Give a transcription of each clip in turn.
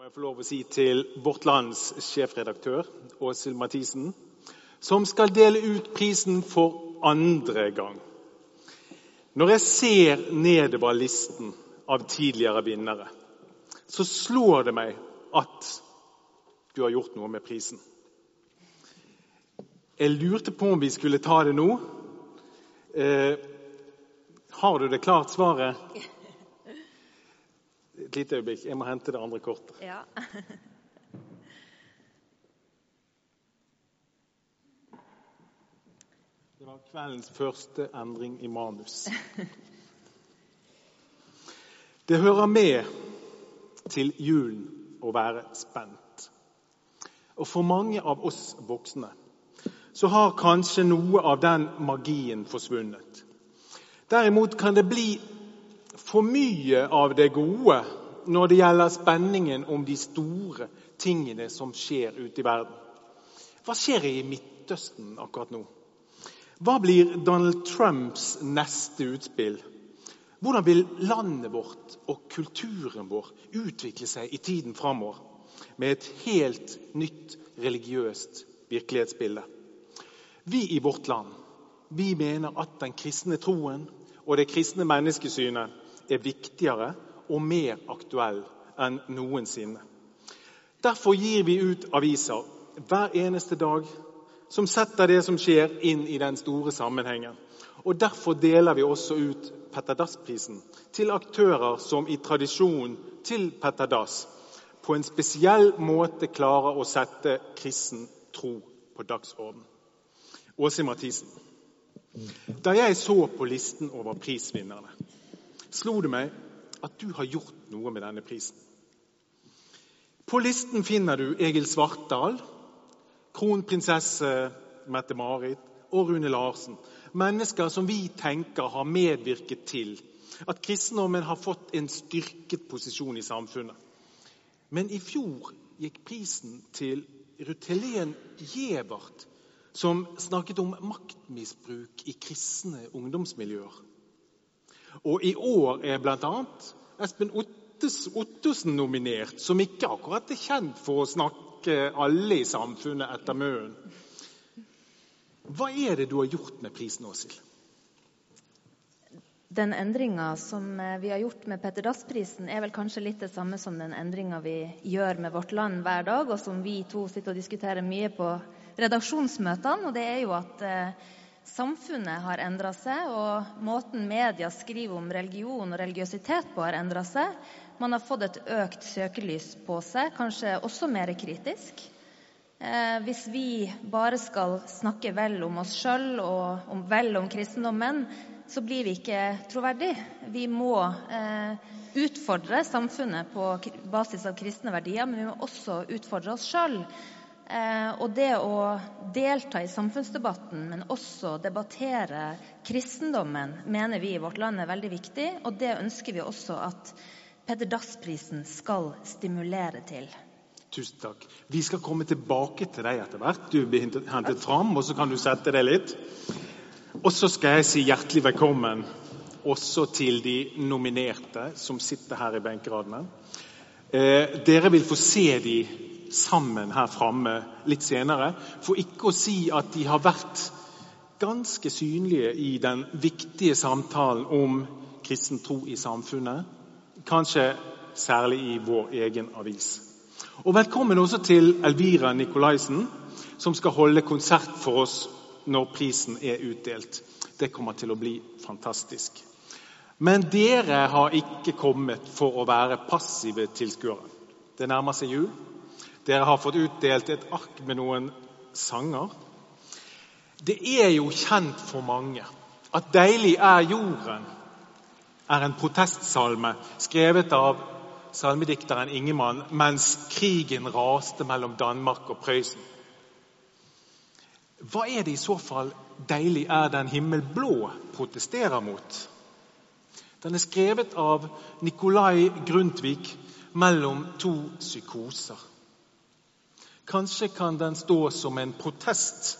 må jeg få lov å si til Vårt Lands sjefredaktør Åshild Mathisen, som skal dele ut prisen for andre gang. Når jeg ser nedover listen av tidligere vinnere, så slår det meg at du har gjort noe med prisen. Jeg lurte på om vi skulle ta det nå. Eh, har du det klart, svaret? Et lite øyeblikk. Jeg må hente det andre kortet. Ja. Det var kveldens første endring i manus. Det hører med til julen å være spent. Og for mange av oss voksne så har kanskje noe av den magien forsvunnet. Derimot kan det bli for mye av det gode når det gjelder spenningen om de store tingene som skjer ute i verden. Hva skjer i Midtøsten akkurat nå? Hva blir Donald Trumps neste utspill? Hvordan vil landet vårt og kulturen vår utvikle seg i tiden framover med et helt nytt religiøst virkelighetsbilde? Vi i vårt land vi mener at den kristne troen og det kristne menneskesynet er viktigere og mer aktuell enn noensinne. Derfor gir vi ut aviser hver eneste dag som setter det som skjer, inn i den store sammenhengen. Og Derfor deler vi også ut Petter Dass-prisen til aktører som i tradisjon til Petter Dass på en spesiell måte klarer å sette kristen tro på dagsorden. Åse Mathisen. Da jeg så på listen over prisvinnerne, slo det meg at du har gjort noe med denne prisen. På listen finner du Egil Svartdal, kronprinsesse Mette-Marit og Rune Larsen. Mennesker som vi tenker har medvirket til at kristendommen har fått en styrket posisjon i samfunnet. Men i fjor gikk prisen til Ruth Helen som snakket om maktmisbruk i kristne ungdomsmiljøer. Og i år er bl.a. Espen Ottosen nominert, som ikke akkurat er kjent for å snakke alle i samfunnet etter munnen. Hva er det du har gjort med prisen, Åshild? Den endringa som eh, vi har gjort med Petter Dass-prisen, er vel kanskje litt det samme som den endringa vi gjør med Vårt Land hver dag, og som vi to sitter og diskuterer mye på redaksjonsmøtene. Og det er jo at eh, samfunnet har endra seg, og måten media skriver om religion og religiøsitet på, har endra seg. Man har fått et økt søkelys på seg, kanskje også mer kritisk. Eh, hvis vi bare skal snakke vel om oss sjøl og om, vel om kristendommen, så blir vi ikke troverdige. Vi må eh, utfordre samfunnet på basis av kristne verdier, men vi må også utfordre oss sjøl. Eh, og det å delta i samfunnsdebatten, men også debattere kristendommen, mener vi i vårt land er veldig viktig, og det ønsker vi også at Peder Dass-prisen skal stimulere til. Tusen takk. Vi skal komme tilbake til deg etter hvert. Du blir hentet fram, og så kan du sette deg litt. Og så skal jeg si hjertelig velkommen også til de nominerte som sitter her i benkeradene. Eh, dere vil få se de sammen her framme litt senere, for ikke å si at de har vært ganske synlige i den viktige samtalen om kristen tro i samfunnet. Kanskje særlig i vår egen avis. Og velkommen også til Elvira Nikolaisen, som skal holde konsert for oss når prisen er utdelt. Det kommer til å bli fantastisk. Men dere har ikke kommet for å være passive tilskuere. Det nærmer seg jul. Dere har fått utdelt et ark med noen sanger. Det er jo kjent for mange at 'Deilig er jorden' er en protestsalme skrevet av salmedikteren Ingemann mens krigen raste mellom Danmark og Prøysen. Hva er det i så fall 'Deilig er den himmel blå' protesterer mot? Den er skrevet av Nikolai Grundtvig mellom to psykoser. Kanskje kan den stå som en protest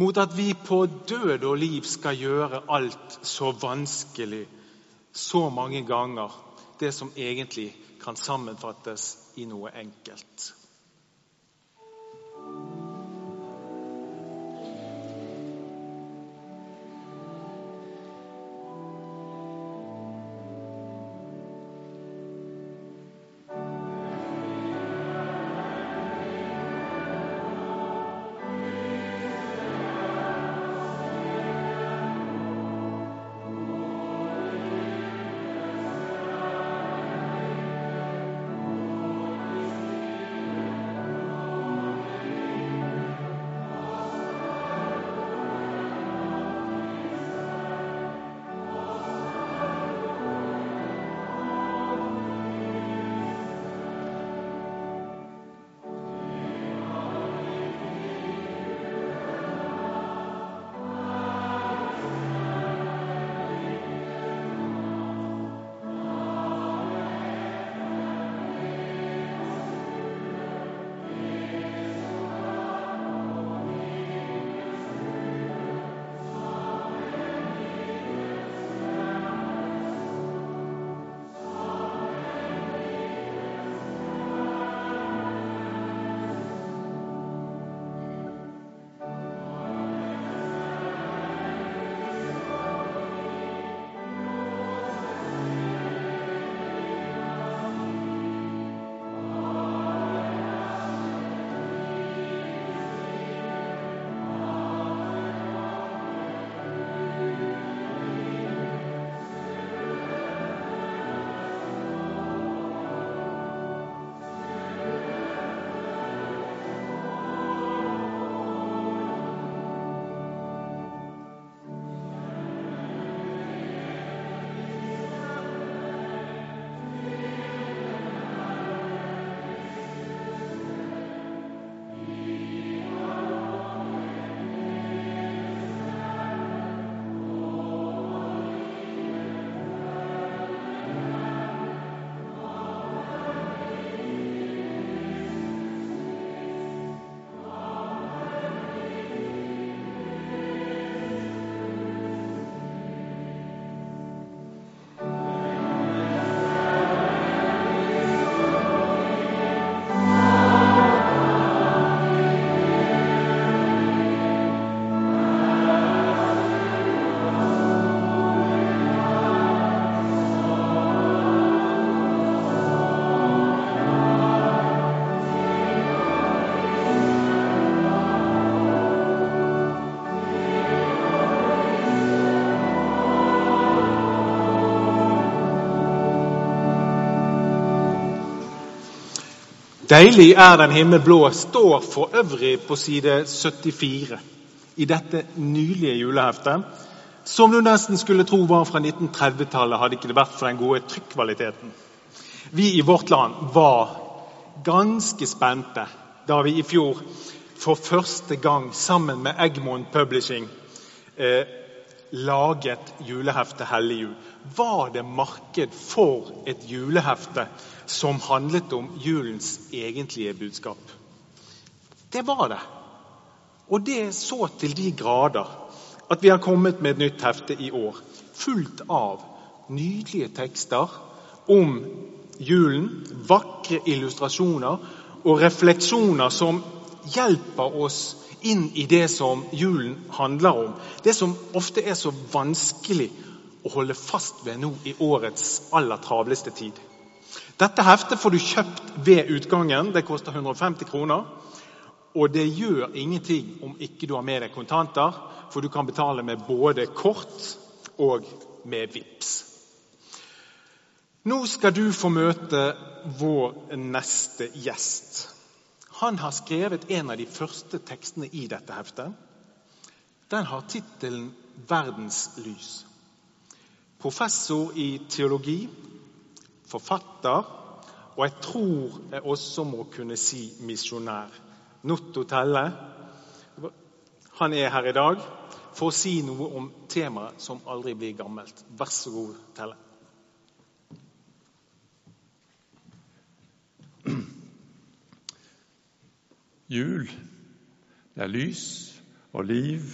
mot at vi på død og liv skal gjøre alt så vanskelig så mange ganger det som egentlig kan sammenfattes i noe enkelt. Deilig er den himmelblå står for øvrig på side 74 i dette nylige juleheftet, som du nesten skulle tro var fra 1930-tallet, hadde ikke det vært for den gode trykkvaliteten. Vi i Vårt Land var ganske spente da vi i fjor for første gang sammen med Egmont Publishing eh, laget juleheftet Hellig jul. Var det marked for et julehefte som handlet om julens egentlige budskap? Det var det. Og det er så til de grader at vi har kommet med et nytt hefte i år. Fullt av nydelige tekster om julen, vakre illustrasjoner og refleksjoner som hjelper oss inn i det som julen handler om. Det som ofte er så vanskelig å holde fast ved nå i årets aller travleste tid. Dette heftet får du kjøpt ved utgangen. Det koster 150 kroner. Og det gjør ingenting om ikke du har med deg kontanter, for du kan betale med både kort og med VIPS. Nå skal du få møte vår neste gjest. Han har skrevet en av de første tekstene i dette heftet. Den har tittelen 'Verdens lys'. Professor i teologi, forfatter og jeg tror jeg også må kunne si misjonær. Notto Telle. Han er her i dag for å si noe om temaet som aldri blir gammelt. Vær så god, Telle. Jul, det er lys og liv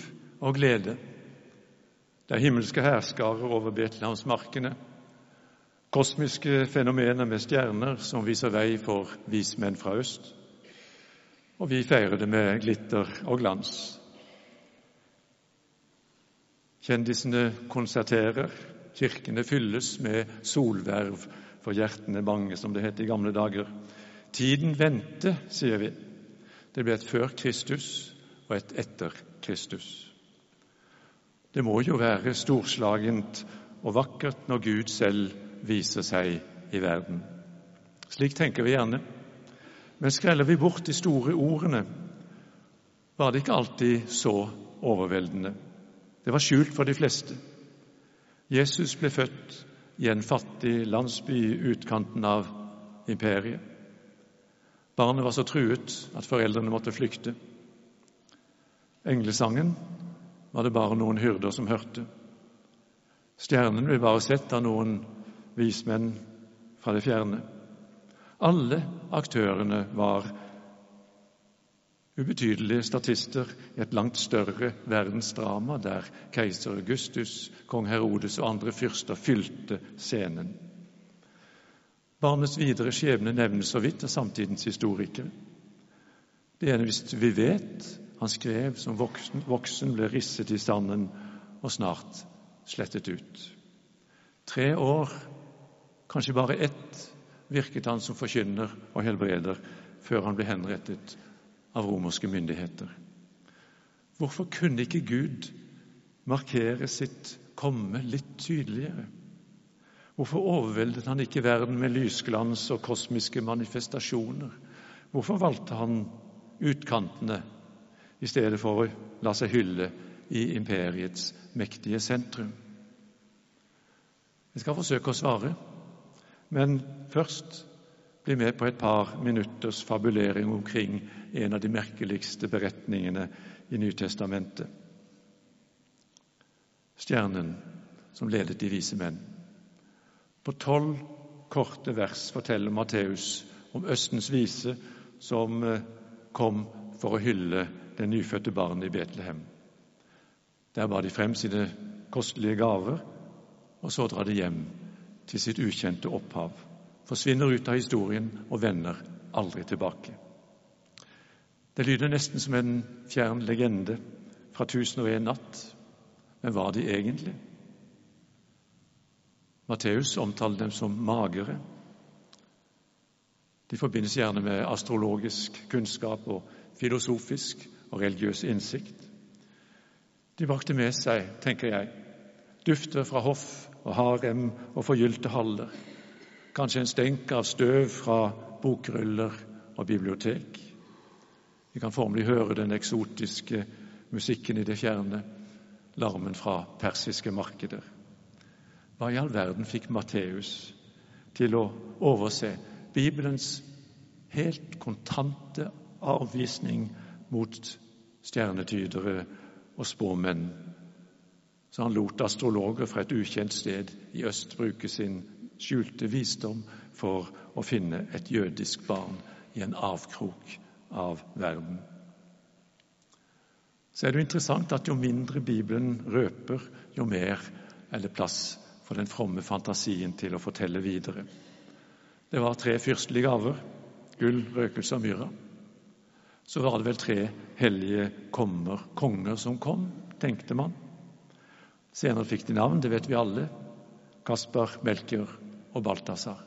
og glede. Det er himmelske herskarer over Betlehemsmarkene. Kosmiske fenomener med stjerner som viser vei for vismenn fra øst. Og vi feirer det med glitter og glans. Kjendisene konserterer, kirkene fylles med solverv for hjertene mange, som det het i gamle dager. Tiden vendte, sier vi. Det ble et før Kristus og et etter Kristus. Det må jo være storslagent og vakkert når Gud selv viser seg i verden. Slik tenker vi gjerne. Men skreller vi bort de store ordene, var det ikke alltid så overveldende. Det var skjult for de fleste. Jesus ble født i en fattig landsby i utkanten av imperiet. Barnet var så truet at foreldrene måtte flykte. Englesangen var det bare noen hyrder som hørte. Stjernen ble bare sett av noen vismenn fra det fjerne. Alle aktørene var ubetydelige statister i et langt større verdensdrama der keiser Augustus, kong Herodes og andre fyrster fylte scenen. Barnets videre skjebne nevnes så vidt av samtidens historikere. Det eneste vi vet han skrev som voksen, voksen ble risset i sanden og snart slettet ut. Tre år Kanskje bare ett virket han som forkynner og helbreder før han ble henrettet av romerske myndigheter. Hvorfor kunne ikke Gud markere sitt komme litt tydeligere? Hvorfor overveldet han ikke verden med lysglans og kosmiske manifestasjoner? Hvorfor valgte han utkantene i stedet for å la seg hylle i imperiets mektige sentrum? Jeg skal forsøke å svare. Men først bli med på et par minutters fabulering omkring en av de merkeligste beretningene i Nytestamentet. Stjernen som ledet de vise menn. På tolv korte vers forteller Matteus om Østens vise som eh, kom for å hylle det nyfødte barnet i Betlehem. Der bar de frem sine kostelige gaver, og så drar de hjem til sitt ukjente opphav, forsvinner ut av historien og vender aldri tilbake. Det lyder nesten som en fjern legende fra 'Tusen og en natt', men var de egentlig? Matteus omtaler dem som magre. De forbindes gjerne med astrologisk kunnskap og filosofisk og religiøs innsikt. De brakte med seg, tenker jeg, dufter fra hoff og harem og forgylte haller. Kanskje en stenk av støv fra bokruller og bibliotek. Vi kan formelig høre den eksotiske musikken i det fjerne, larmen fra persiske markeder. Hva i all verden fikk Matteus til å overse Bibelens helt kontante avvisning mot stjernetydere og spåmenn så han lot astrologer fra et ukjent sted i øst bruke sin skjulte visdom for å finne et jødisk barn i en avkrok av verden. Så er det jo interessant at jo mindre Bibelen røper, jo mer er det plass for den fromme fantasien til å fortelle videre. Det var tre fyrstelige gaver gull, røkelse og myrra. Så var det vel tre hellige kommer, konger som kom, tenkte man. Senere fikk de navn, det vet vi alle. Kaspar, Melchior og Balthazar.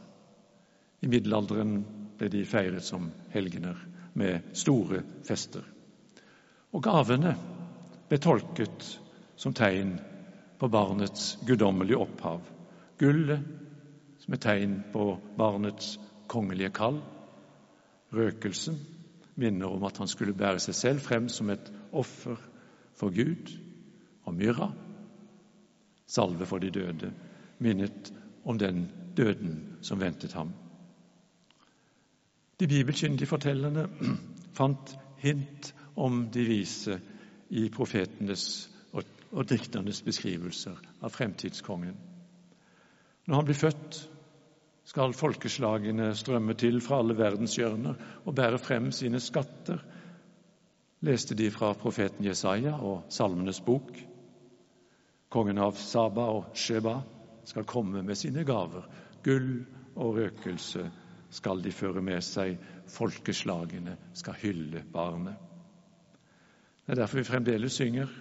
I middelalderen ble de feiret som helgener med store fester. Og gavene ble tolket som tegn på barnets guddommelige opphav. Gullet som et tegn på barnets kongelige kall. Røkelsen minner om at han skulle bære seg selv frem som et offer for Gud. Og myrra salve for de døde, minnet om den døden som ventet ham. De bibelkyndige fortellerne fant hint om de vise i profetenes og, dikternes beskrivelser av fremtidskongen. Når han blir født, skal folkeslagene strømme til fra alle verdens hjørner og bære frem sine skatter, leste de fra profeten Jesaja og Salmenes bok. Kongen av Saba og Sheba skal komme med sine gaver. Gull og røkelse skal de føre med seg, folkeslagene skal hylle barnet. Det er derfor vi fremdeles synger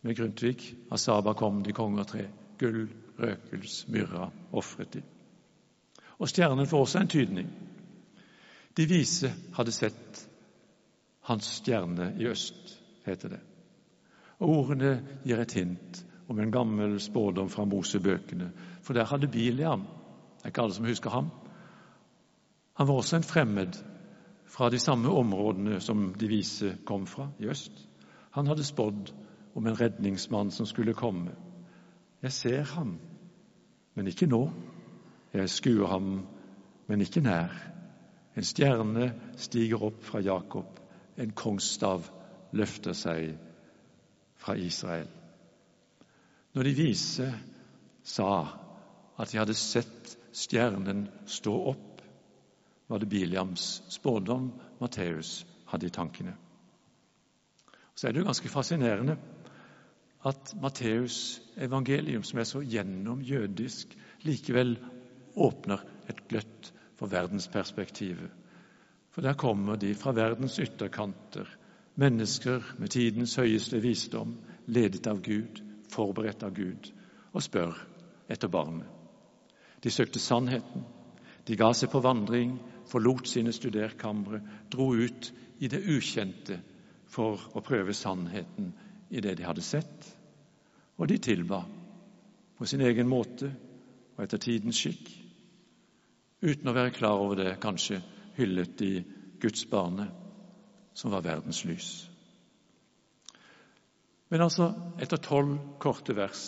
med Grundtvig av Saba kom de konger tre. Gull, røkels, myrra ofret de. Og stjernen får også en tydning. De vise hadde sett hans stjerne i øst, heter det. Og Ordene gir et hint om en gammel spådom fra Mosebøkene, for der hadde Biliam Det er ikke alle som husker ham. Han var også en fremmed fra de samme områdene som de vise kom fra, i øst. Han hadde spådd om en redningsmann som skulle komme. Jeg ser ham, men ikke nå. Jeg skuer ham, men ikke nær. En stjerne stiger opp fra Jakob, en kongsstav løfter seg fra Israel. Når de vise sa at de hadde sett stjernen stå opp, var det Biliams spådom Matteus hadde i tankene. Så er det jo ganske fascinerende at Matteus' evangelium, som er så gjennomjødisk, likevel åpner et gløtt for verdensperspektivet. For der kommer de fra verdens ytterkanter, mennesker med tidens høyeste visdom, ledet av Gud, forberedt av Gud, og spør etter barnet. De søkte sannheten. De ga seg på vandring, forlot sine studerkamre, dro ut i det ukjente for å prøve sannheten i det de hadde sett, og de tilba på sin egen måte og etter tidens skikk. Uten å være klar over det, kanskje hyllet de gudsbarnet som var verdens lys. Men altså, etter tolv korte vers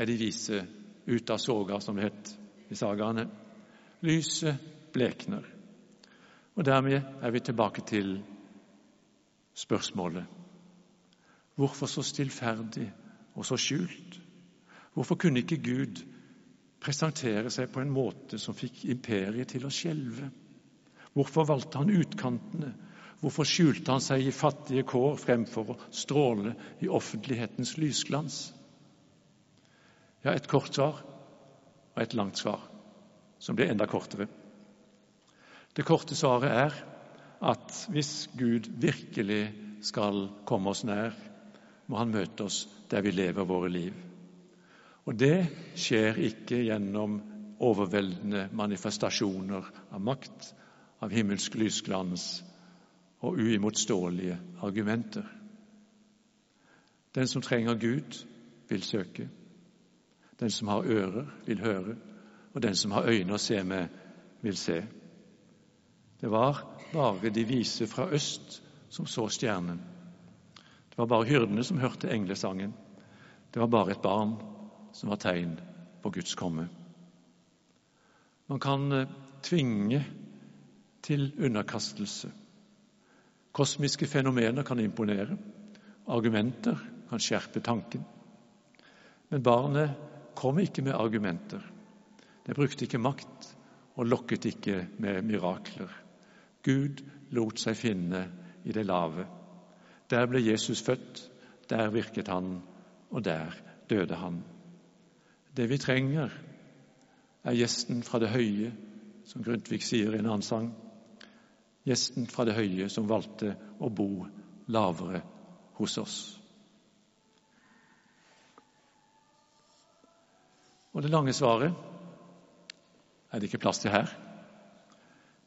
er de vise ut av soga, som det het i sagaene. Lyset blekner. Og dermed er vi tilbake til spørsmålet Hvorfor så stillferdig og så skjult? Hvorfor kunne ikke Gud presentere seg på en måte som fikk imperiet til å skjelve? Hvorfor valgte han utkantene? Hvorfor skjulte han seg i fattige kår fremfor å stråle i offentlighetens lysglans? Ja, et kort svar og et langt svar, som blir enda kortere. Det korte svaret er at hvis Gud virkelig skal komme oss nær, må Han møte oss der vi lever våre liv. Og det skjer ikke gjennom overveldende manifestasjoner av makt, av himmelsk lysglans og uimotståelige argumenter. Den som trenger Gud, vil søke. Den som har ører, vil høre. Og den som har øyne å se med, vil se. Det var bare de vise fra øst som så stjernen. Det var bare hyrdene som hørte englesangen. Det var bare et barn som var tegn på Guds komme. Man kan eh, tvinge til underkastelse. Kosmiske fenomener kan imponere. Argumenter kan skjerpe tanken. Men barnet kom ikke med argumenter. Det brukte ikke makt og lokket ikke med mirakler. Gud lot seg finne i det lave. Der ble Jesus født, der virket han, og der døde han. Det vi trenger, er gjesten fra det høye, som Grundtvig sier i en annen sang. Gjesten fra det høye som valgte å bo lavere hos oss. Og det lange svaret er det ikke plass til her.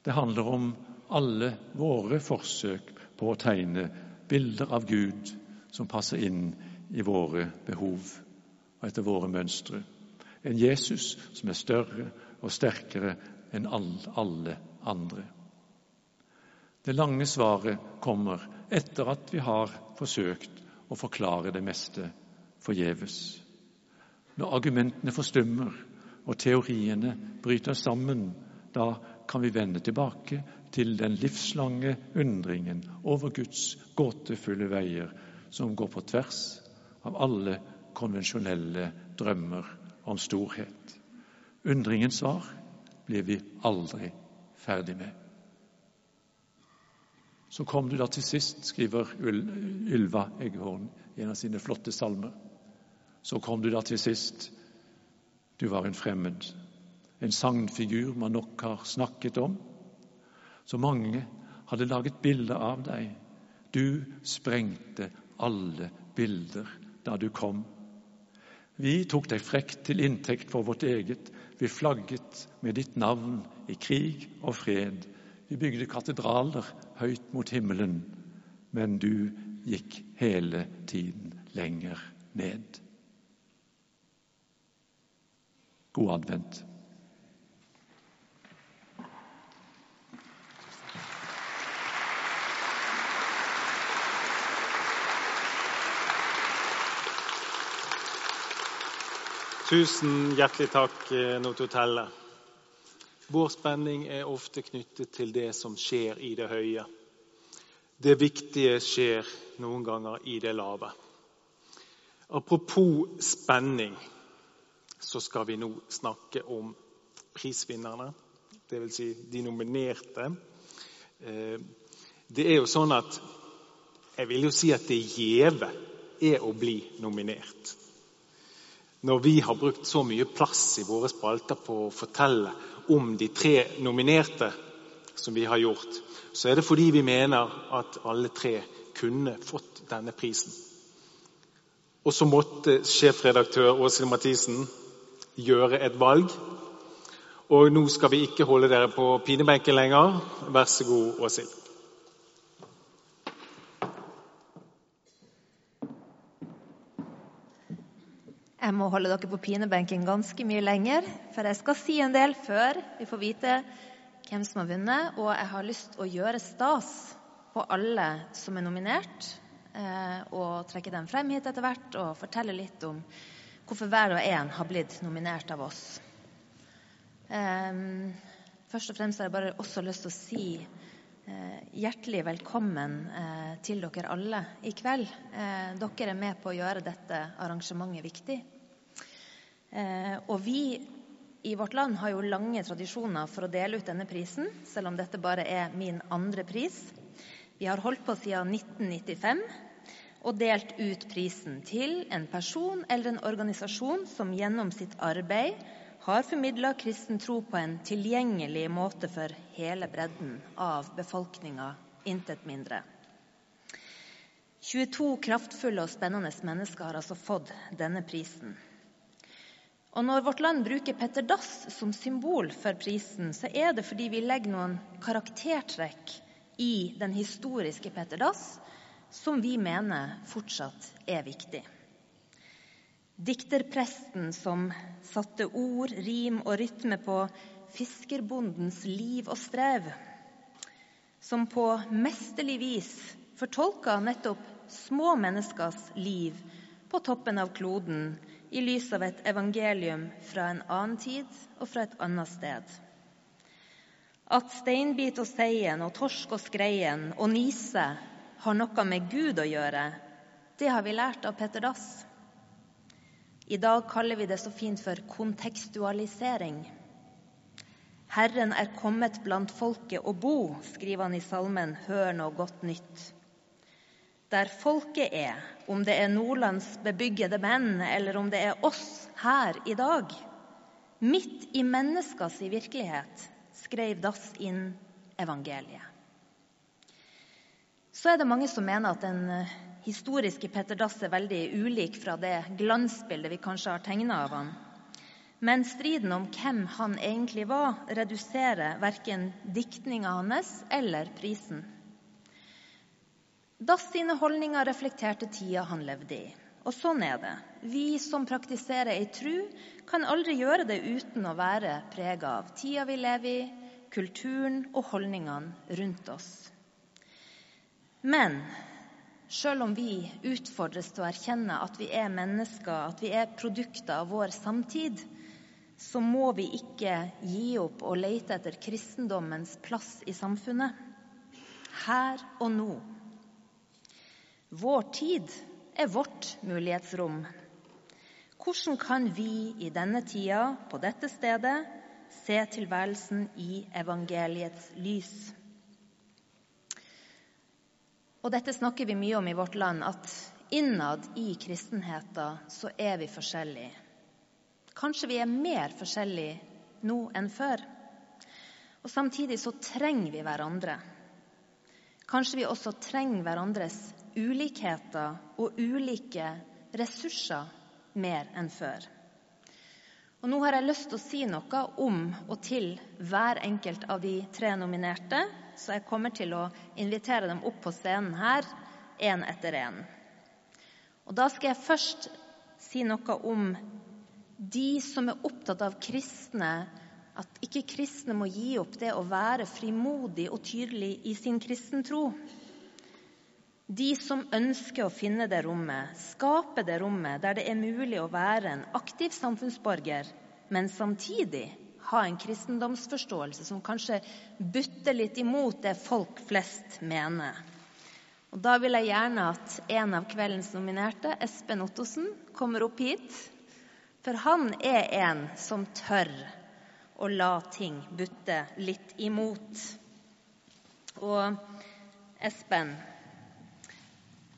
Det handler om alle våre forsøk på å tegne bilder av Gud som passer inn i våre behov og etter våre mønstre. En Jesus som er større og sterkere enn alle andre. Det lange svaret kommer etter at vi har forsøkt å forklare det meste forgjeves. Når argumentene forstummer og teoriene bryter sammen, da kan vi vende tilbake til den livslange undringen over Guds gåtefulle veier som går på tvers av alle konvensjonelle drømmer om storhet. Undringens svar blir vi aldri ferdig med. Så kom du da til sist, skriver Ylva Eggehorn i en av sine flotte salmer. Så kom du da til sist. Du var en fremmed, en sagnfigur man nok har snakket om. Så mange hadde laget bilde av deg. Du sprengte alle bilder da du kom. Vi tok deg frekt til inntekt for vårt eget. Vi flagget med ditt navn i krig og fred. Vi bygde katedraler høyt mot himmelen, men du gikk hele tiden lenger ned. God advent. Tusen hjertelig takk, eh, Nototelle. Vår spenning er ofte knyttet til det som skjer i det høye. Det viktige skjer noen ganger i det lave. Apropos spenning, så skal vi nå snakke om prisvinnerne. Dvs. Si de nominerte. Eh, det er jo sånn at Jeg vil jo si at det gjeve er å bli nominert når vi har brukt så mye plass i våre spalter på å fortelle om de tre nominerte som vi har gjort, så er det fordi vi mener at alle tre kunne fått denne prisen. Og så måtte sjefredaktør Åshild Mathisen gjøre et valg. Og nå skal vi ikke holde dere på pinebenken lenger. Vær så god, Åshild. Jeg må holde dere på pinebenken ganske mye lenger, for jeg skal si en del før vi får vite hvem som har vunnet. Og jeg har lyst til å gjøre stas på alle som er nominert, eh, og trekke dem frem hit etter hvert og fortelle litt om hvorfor hver og en har blitt nominert av oss. Um, først og fremst har jeg bare også lyst til å si hjertelig velkommen uh, til dere alle i kveld. Uh, dere er med på å gjøre dette arrangementet viktig. Eh, og vi i vårt land har jo lange tradisjoner for å dele ut denne prisen, selv om dette bare er min andre pris. Vi har holdt på siden 1995 og delt ut prisen til en person eller en organisasjon som gjennom sitt arbeid har formidla kristen tro på en tilgjengelig måte for hele bredden av befolkninga, intet mindre. 22 kraftfulle og spennende mennesker har altså fått denne prisen. Og når Vårt Land bruker Petter Dass som symbol for prisen, så er det fordi vi legger noen karaktertrekk i den historiske Petter Dass som vi mener fortsatt er viktig. Dikterpresten som satte ord, rim og rytme på fiskerbondens liv og strev. Som på mesterlig vis fortolka nettopp små menneskers liv på toppen av kloden i lys av et evangelium fra en annen tid og fra et annet sted. At steinbit og seien og torsk og skreien og nise har noe med Gud å gjøre, det har vi lært av Petter Dass. I dag kaller vi det så fint for kontekstualisering. Herren er kommet blant folket å bo, skriver han i salmen Hør nå godt nytt der folket er, om det er Nordlands bebyggede menn, eller om det er oss her i dag, midt i menneskers virkelighet, skrev Dass inn evangeliet. Så er det mange som mener at den eh, historiske Petter Dass er veldig ulik fra det glansbildet vi kanskje har tegna av han. Men striden om hvem han egentlig var, reduserer verken diktninga hans eller prisen. Dass sine holdninger reflekterte tida han levde i. Og sånn er det. Vi som praktiserer ei tru, kan aldri gjøre det uten å være prega av tida vi lever i, kulturen og holdningene rundt oss. Men sjøl om vi utfordres til å erkjenne at vi er mennesker, at vi er produkter av vår samtid, så må vi ikke gi opp å lete etter kristendommens plass i samfunnet. Her og nå vår tid er vårt mulighetsrom. Hvordan kan vi i denne tida, på dette stedet, se tilværelsen i evangeliets lys? Og dette snakker vi mye om i vårt land, at innad i kristenheten så er vi forskjellige. Kanskje vi er mer forskjellige nå enn før. Og Samtidig så trenger vi hverandre. Kanskje vi også trenger hverandres ulikheter og ulike ressurser mer enn før. Og Nå har jeg lyst til å si noe om og til hver enkelt av de tre nominerte, så jeg kommer til å invitere dem opp på scenen her, én etter én. Og Da skal jeg først si noe om de som er opptatt av kristne, at ikke kristne må gi opp det å være frimodig og tydelig i sin kristentro. De som ønsker å finne det rommet, skape det rommet der det er mulig å være en aktiv samfunnsborger, men samtidig ha en kristendomsforståelse som kanskje butter litt imot det folk flest mener. Og Da vil jeg gjerne at en av kveldens nominerte, Espen Ottosen, kommer opp hit. For han er en som tør å la ting butte litt imot. Og Espen,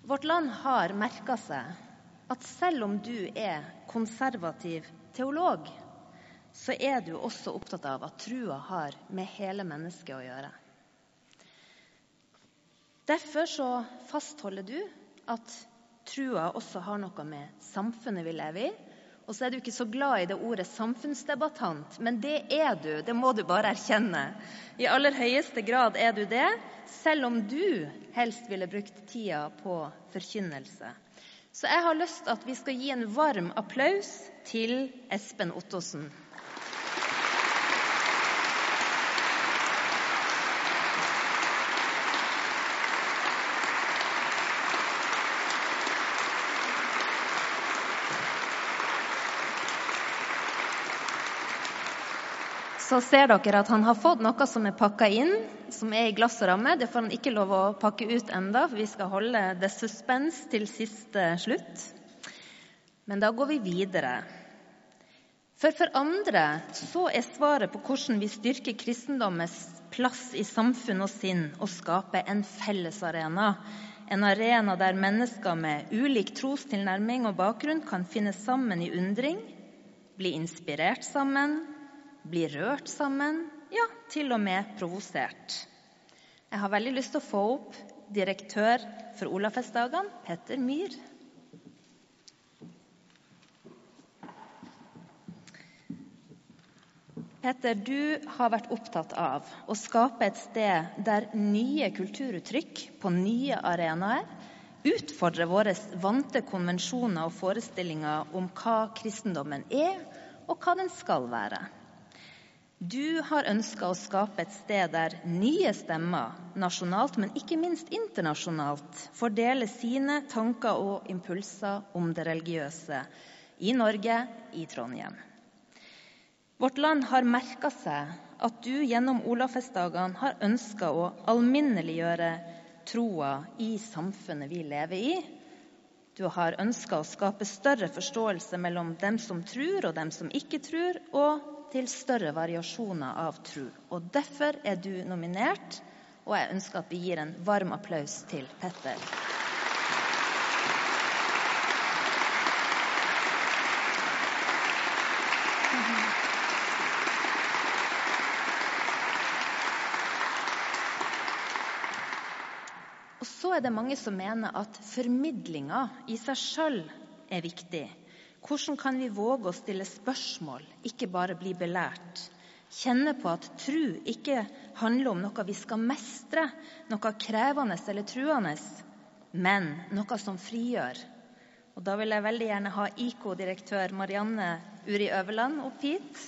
Vårt land har merka seg at selv om du er konservativ teolog, så er du også opptatt av at trua har med hele mennesket å gjøre. Derfor så fastholder du at trua også har noe med samfunnet vi lever i. Og så er du ikke så glad i det ordet samfunnsdebattant, men det er du. Det må du bare erkjenne. I aller høyeste grad er du det selv om du helst ville brukt tida på forkynnelse. Så jeg har lyst til at vi skal gi en varm applaus til Espen Ottosen. Så ser dere at han har fått noe som er pakka inn, som er i glassramme. Det får han ikke lov å pakke ut enda, for vi skal holde det suspens til siste slutt. Men da går vi videre. For for andre så er svaret på hvordan vi styrker kristendommens plass i samfunn og sinn, å skape en fellesarena. En arena der mennesker med ulik trostilnærming og bakgrunn kan finne sammen i undring, bli inspirert sammen, blir rørt sammen, ja, til og med provosert. Jeg har veldig lyst til å få opp direktør for Olafestdagene, Petter Myhr. Petter, du har vært opptatt av å skape et sted der nye kulturuttrykk på nye arenaer utfordrer våre vante konvensjoner og forestillinger om hva kristendommen er, og hva den skal være. Du har ønska å skape et sted der nye stemmer, nasjonalt, men ikke minst internasjonalt, fordeler sine tanker og impulser om det religiøse i Norge, i Trondheim. Vårt land har merka seg at du gjennom Olafestdagene har ønska å alminneliggjøre troa i samfunnet vi lever i. Du har ønska å skape større forståelse mellom dem som tror, og dem som ikke tror, og til større variasjoner av tro. Og Derfor er du nominert, og jeg ønsker at vi gir en varm applaus til Petter. Og så er det mange som mener at formidlinga i seg sjøl er viktig. Hvordan kan vi våge å stille spørsmål, ikke bare bli belært? Kjenne på at tru ikke handler om noe vi skal mestre, noe krevende eller truende, men noe som frigjør. Og Da vil jeg veldig gjerne ha IK-direktør Marianne Uri Øverland opp hit.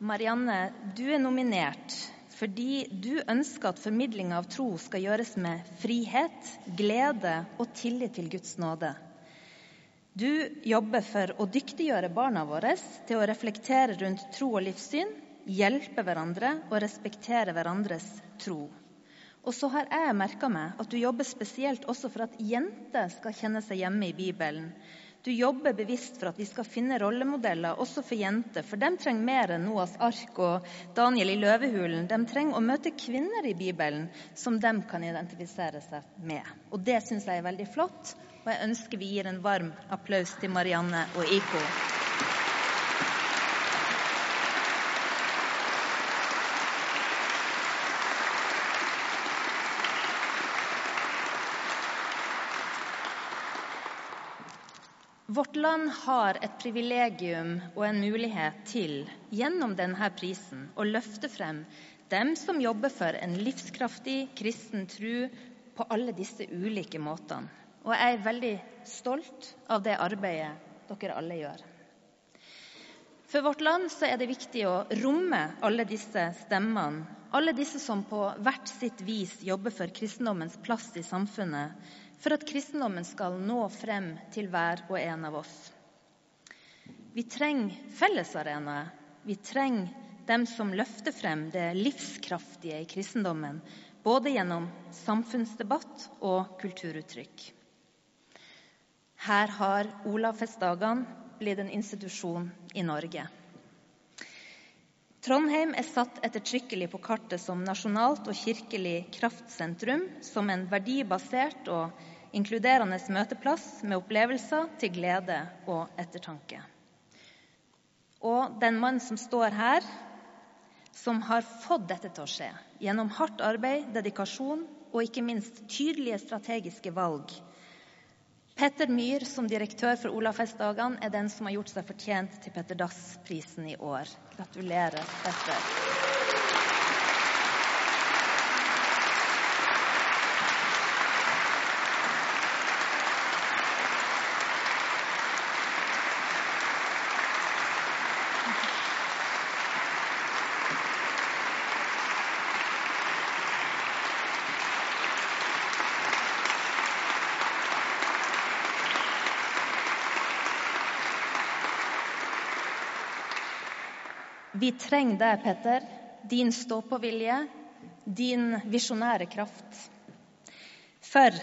Marianne, du er nominert fordi du ønsker at formidling av tro skal gjøres med frihet, glede og tillit til Guds nåde. Du jobber for å dyktiggjøre barna våre til å reflektere rundt tro og livssyn, hjelpe hverandre og respektere hverandres tro. Og så har jeg merka meg at du jobber spesielt også for at jenter skal kjenne seg hjemme i Bibelen. Du jobber bevisst for at vi skal finne rollemodeller også for jenter, for de trenger mer enn Noas ark og Daniel i løvehulen. De trenger å møte kvinner i Bibelen som de kan identifisere seg med. Og det syns jeg er veldig flott, Og jeg ønsker vi gir en varm applaus til Marianne og IK. Vårt land har et privilegium og en mulighet til gjennom denne prisen å løfte frem dem som jobber for en livskraftig kristen tro på alle disse ulike måtene. Og jeg er veldig stolt av det arbeidet dere alle gjør. For vårt land er det viktig å romme alle disse stemmene, alle disse som på hvert sitt vis jobber for kristendommens plass i samfunnet, for at kristendommen skal nå frem til hver og en av oss. Vi trenger fellesarenaer. Vi trenger dem som løfter frem det livskraftige i kristendommen, både gjennom samfunnsdebatt og kulturuttrykk. Her har Olavfestdagene blitt en institusjon i Norge. Trondheim er satt ettertrykkelig på kartet som nasjonalt og kirkelig kraftsentrum, som en verdibasert og inkluderende møteplass med opplevelser til glede og ettertanke. Og den mann som står her, som har fått dette til å skje gjennom hardt arbeid, dedikasjon og ikke minst tydelige strategiske valg. Petter Myhr som direktør for Olavfestdagene er den som har gjort seg fortjent til Petter Dass-prisen i år. Gratulerer, Petter. Vi trenger deg, Petter. Din stå-på-vilje, din visjonære kraft. For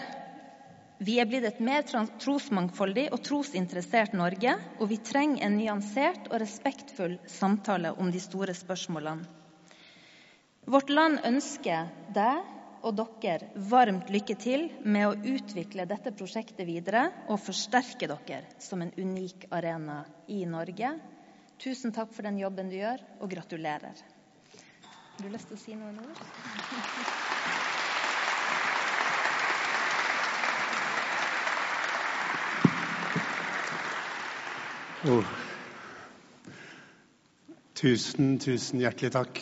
vi er blitt et mer trosmangfoldig og trosinteressert Norge, og vi trenger en nyansert og respektfull samtale om de store spørsmålene. Vårt land ønsker deg og dere varmt lykke til med å utvikle dette prosjektet videre og forsterke dere som en unik arena i Norge Tusen takk for den jobben du gjør, og gratulerer. Har du lyst til å si noen ord? Oh. Tusen, tusen hjertelig takk.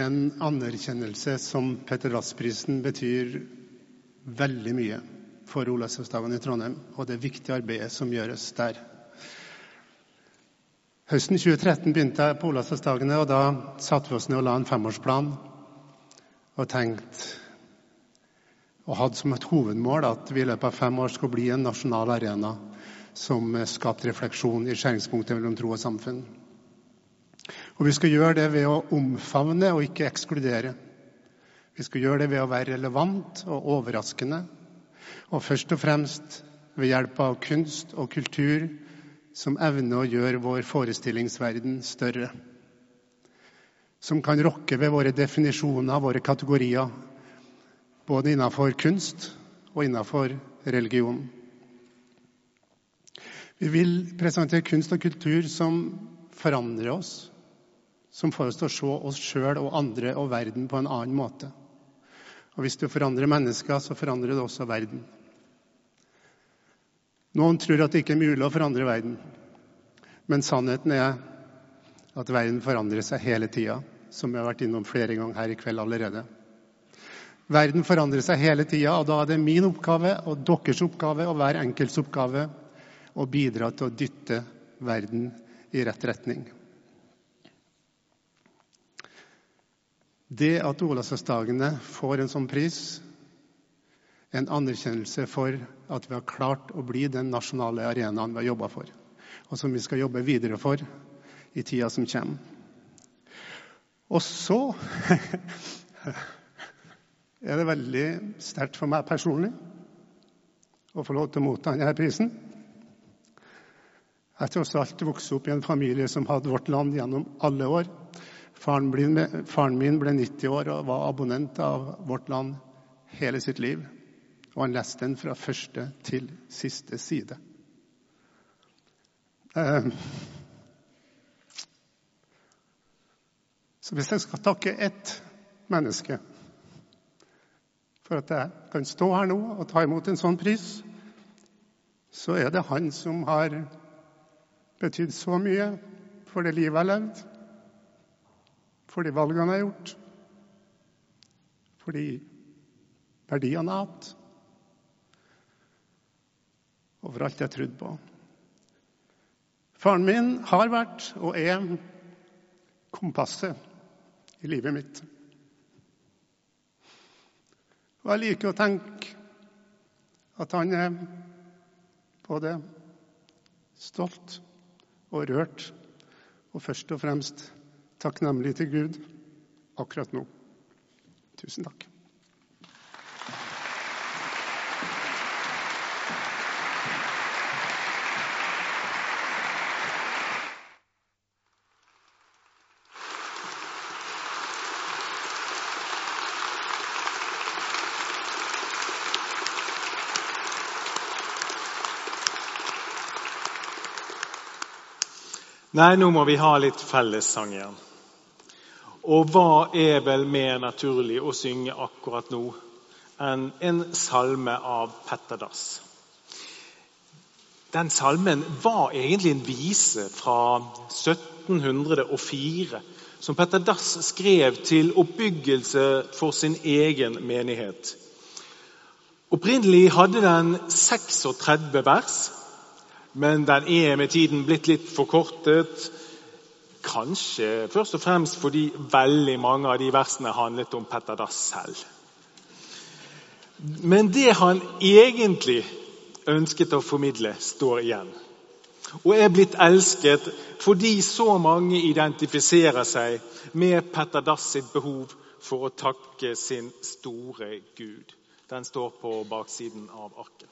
En anerkjennelse som Petter Dass-prisen betyr veldig mye for Olavsdagen i Trondheim og det viktige arbeidet som gjøres der. Høsten 2013 begynte jeg på Olavsdagsdagene, og da satte vi oss ned og la en femårsplan og tenkte og hadde som et hovedmål at vi i løpet av fem år skulle bli en nasjonal arena som skapte refleksjon i skjæringspunktet mellom tro og samfunn. Og Vi skal gjøre det ved å omfavne og ikke ekskludere. Vi skal gjøre det ved å være relevant og overraskende. Og først og fremst ved hjelp av kunst og kultur som evner å gjøre vår forestillingsverden større. Som kan rokke ved våre definisjoner, våre kategorier, både innenfor kunst og innenfor religion. Vi vil presentere kunst og kultur som forandrer oss, som får oss til å se oss sjøl og andre og verden på en annen måte. Og hvis du forandrer mennesker, så forandrer du også verden. Noen tror at det ikke er mulig å forandre verden. Men sannheten er at verden forandrer seg hele tida, som vi har vært innom flere ganger her i kveld allerede. Verden forandrer seg hele tida, og da er det min oppgave og deres oppgave og hver enkelts oppgave å bidra til å dytte verden i rett retning. Det at Olavsdagsdagene får en sånn pris, en anerkjennelse for at vi har klart å bli den nasjonale arenaen vi har jobba for, og som vi skal jobbe videre for i tida som kommer. Og så er det veldig sterkt for meg personlig å få lov til å motta denne prisen. Jeg har tross alt vokst opp i en familie som hadde vårt land gjennom alle år. Faren, min ble 90 år og var abonnent av Vårt Land hele sitt liv Og han leste den fra første til siste side. Eh, Så hvis jeg skal takke ett menneske for at jeg kan stå her nå og ta imot en sånn pris, så er det han som har betydd så mye for det livet jeg har levd, for de valgene jeg har gjort, for de verdiene jeg har hatt, for alt jeg trodde på. Faren min har vært og er kompasset i livet mitt. Og jeg liker å tenke at han er både stolt og rørt, og først og fremst takknemlig til Gud akkurat nå. Tusen takk. Nei, nå må vi ha litt fellessang igjen. Og hva er vel mer naturlig å synge akkurat nå enn en salme av Petter Dass? Den salmen var egentlig en vise fra 1704 som Petter Dass skrev til oppbyggelse for sin egen menighet. Opprinnelig hadde den 36 vers, men den er med tiden blitt litt forkortet. Kanskje først og fremst fordi veldig mange av de versene handlet om Petter Dass selv. Men det han egentlig ønsket å formidle, står igjen. Og er blitt elsket fordi så mange identifiserer seg med Petter Dass sitt behov for å takke sin store Gud. Den står på baksiden av arket.